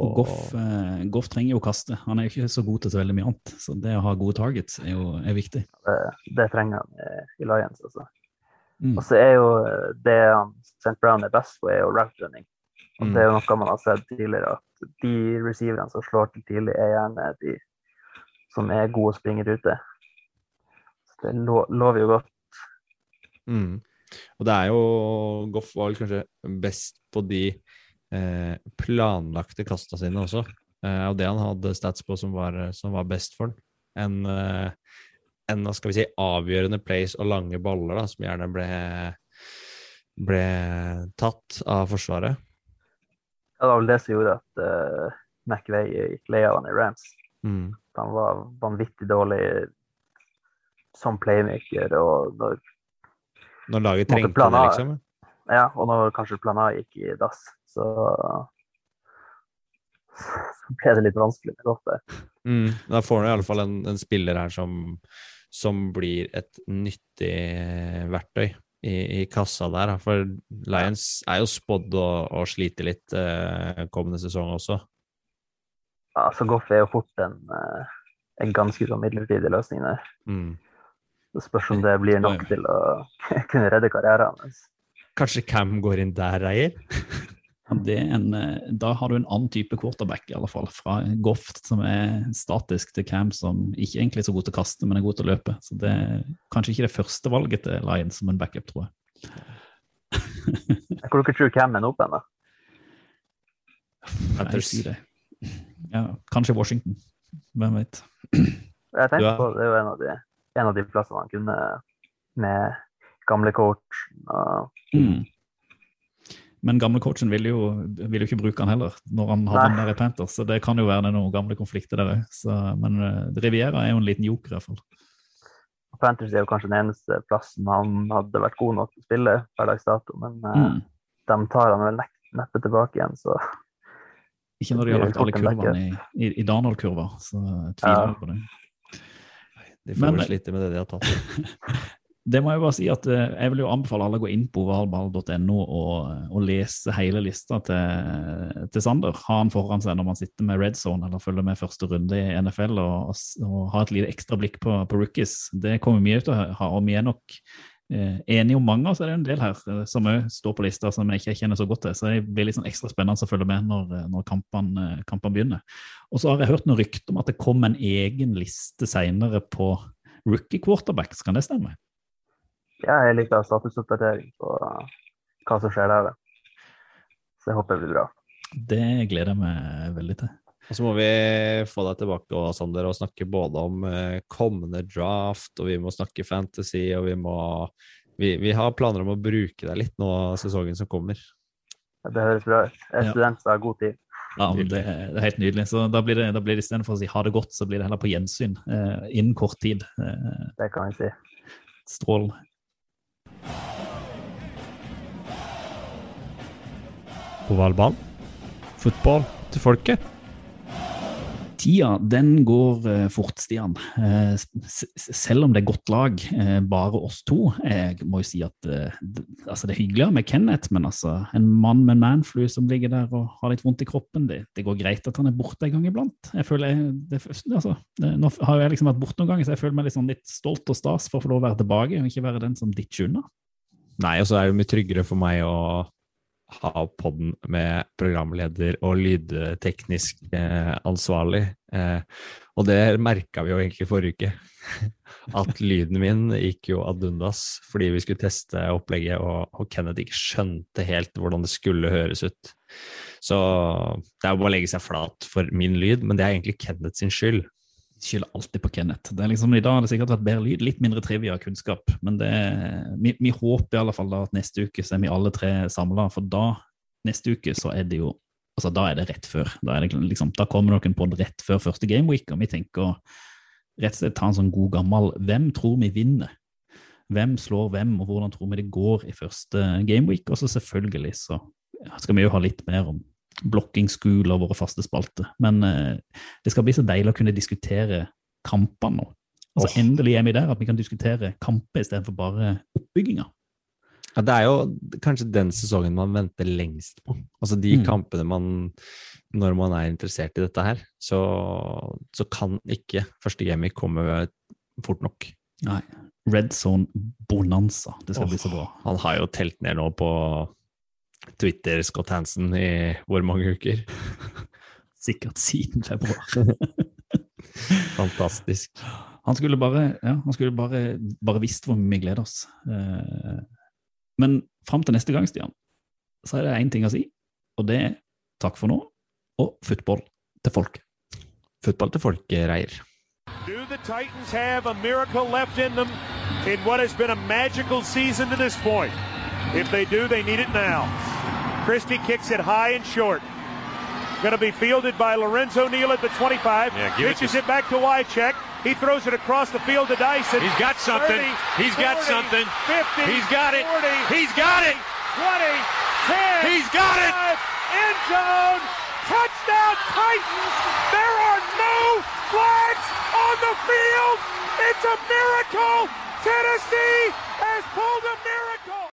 Og Goff, eh, Goff trenger jo å kaste. Han er jo ikke så god til så veldig mye annet. Så det å ha gode targets er jo er viktig. Det, det trenger han i- i Lions. Altså. Mm. Og så er jo eh, det han St. Brown er best på, er jo route running. Og Mm. det er jo noe man har sett tidligere, at de receiverne som slår til tidlig, er gjerne de som er gode og springer ute. Så det lo- lover jo godt. Mm. Og det er jo Goff var vel kanskje best på de eh, planlagte kasta sine også. Eh, og det han hadde stats på som var, som var best for han. Enn eh, en, skal vi si, avgjørende plays og lange baller, da, som gjerne ble, ble tatt av Forsvaret. Det var vel det som gjorde at uh, McVay gikk lei av han i Rams. Mm. Han var vanvittig dårlig som playmaker, og når, Når laget trengte det, liksom. ja, og når kanskje plan A gikk i dass, så, så ble det litt vanskelig med godt der. Mm. Da får du i alle fall en, en spiller her som, som blir et nyttig verktøy i, i kassa der. For Lions er jo spådd å, å slite litt eh, kommende sesong også. Ja, så Goff er jo fort en, eh, en ganske sånn midlertidig løsning der. Mm. Det spørs om det blir nok til å kunne redde karrieren hans. Kanskje Cam går inn der, Reier? Er en, eh, da har du en annen type quarterback, i alle fall. Fra Goff, som er statisk, til Cam, som ikke egentlig er så god til å kaste, men er god til å løpe. Så det er kanskje ikke det første valget til Lions som en backup, tror jeg. Hvor dere tror Cam er oppe ennå? Jeg sier det. Ja, kanskje Washington. Hvem vet. Jeg tenkte på det er jo en av de, en av de plassene han kunne med gamle coach. Og, Mm. Men gamle coachen ville jo, vil jo ikke bruke han heller, når han hadde den der i Panthers. Så det kan jo være det noen gamle konflikter der òg. Men eh, Riviera er jo en liten joker, i hvert fall. Panthers er jo kanskje den eneste plassen han hadde vært god nok til å spille per dags dato, men eh, Mm. de tar han vel neppe tilbake igjen, så Ikke når de har lagt alle kurvene i, i, i Darnold-kurva, så jeg tviler jeg på det. De får Men- slite med det de har tatt. Det må jeg bare si at eh, jeg vil jo anbefale alle å gå inn på ovalball.no og, og lese hele lista til, til Sander. Ha han foran seg når man sitter med red zone eller følger med første runde i NFL, og, og ha et lite ekstra blikk på, på rookies. Det kommer mye ut å ha, og vi er nok eh, enige om mange, så er det en del her eh, som òg står på lista som jeg ikke kjenner så godt til. Så det blir litt sånn ekstra spennende å følge med når, når kampene, kampene begynner. Og så har jeg hørt noen rykter om at det kom en egen liste seinere på rookie quarterbacks, kan det stemme? Ja, jeg liker statusoppdatering på hva som skjer der. Så jeg håper det blir bra. Det gleder jeg meg veldig til. Og så må vi få deg tilbake og, Sander, og snakke både om eh, kommende draft, og vi må snakke fantasy, og vi må vi, vi har planer om å bruke deg litt nå sesongen som kommer. Det høres bra ut. Jeg er student, så jeg har god tid. Ja, men det, det er helt nydelig. Så da blir det, da blir det istedenfor å si ha det godt, så blir det heller på gjensyn eh, innen kort tid. Eh, Det kan jeg si. strålende. Ovalball. Fotball til folket. Tida den går eh, fort, Stian. Eh, s- s- selv om det er godt lag, eh, bare oss to. Jeg må jo si at altså det er hyggeligere med Kenneth, men altså, en mann med manflu som ligger der og har litt vondt i kroppen, det, det går greit at han er borte en gang iblant. Jeg føler jeg, det, altså, det, Nå har jeg liksom vært borte noen ganger, så jeg føler meg litt, sånn litt stolt og stas for å få lov å være tilbake, og ikke være den som ditcher unna. Nei, og så er det mye tryggere for meg å ha podden med programleder og lydteknisk eh, ansvarlig. Eh, og det merka vi jo egentlig forrige uke. At lyden min gikk jo ad undas fordi vi skulle teste opplegget, og, Kenneth ikke skjønte helt hvordan det skulle høres ut. Så det er jo bare å legge seg flat for min lyd, men det er egentlig Kenneth sin skyld. Skylder alltid på Kenneth. Det er liksom, I dag har det sikkert vært bedre lyd, litt mindre trivia kunnskap. Men det, vi, vi håper i alle fall da at neste uke så er vi alle tre samla, for da neste uke så er det jo altså Da er det rett før. Da, det liksom, da kommer noen på det rett før første gameweek, og vi tenker å rett og slett ta en sånn god gammel Hvem tror vi vinner? Hvem slår hvem, og hvordan tror vi det går i første gameweek? Og så selvfølgelig så skal vi jo ha litt mer om blocking school og våre faste spalter. Men eh, det skal bli så deilig å kunne diskutere kampene nå. Altså oh. Endelig er vi der at vi kan diskutere kamper istedenfor bare oppbygginga. Ja, det er jo kanskje den sesongen man venter lengst på. Altså de Mm. kampene man Når man er interessert i dette her, så, så kan ikke første gaming komme fort nok. Nei. Red Zone Bonanza. Det skal oh, bli så bra. Han har jo telt ned nå på Twitter Scott Hansen i hvor mange uker? Sikkert siden februar. Fantastisk. Han skulle bare, ja, han skulle bare, bare visst hvor mye vi gleder oss. Eh, Men fram til neste gang, Stian, så er det én ting å si, og det er takk for nå, og football til folket. Football til folkereier. Do the Titans have a miracle left in them in what has been a magical season to this point? If they do, they need it now. Christie kicks it high and short. Going to be fielded by Lorenzo Neal at the 25. Yeah, it Pitches to- it, back to Wycheck. He throws it across the field to Dyson. He's got something. 30, He's got something. 50. He's got it. 40, He's got it. 20, 10. He's got it. End zone. Touchdown Titans. There are no flags on the field. It's a miracle. Tennessee has pulled a miracle.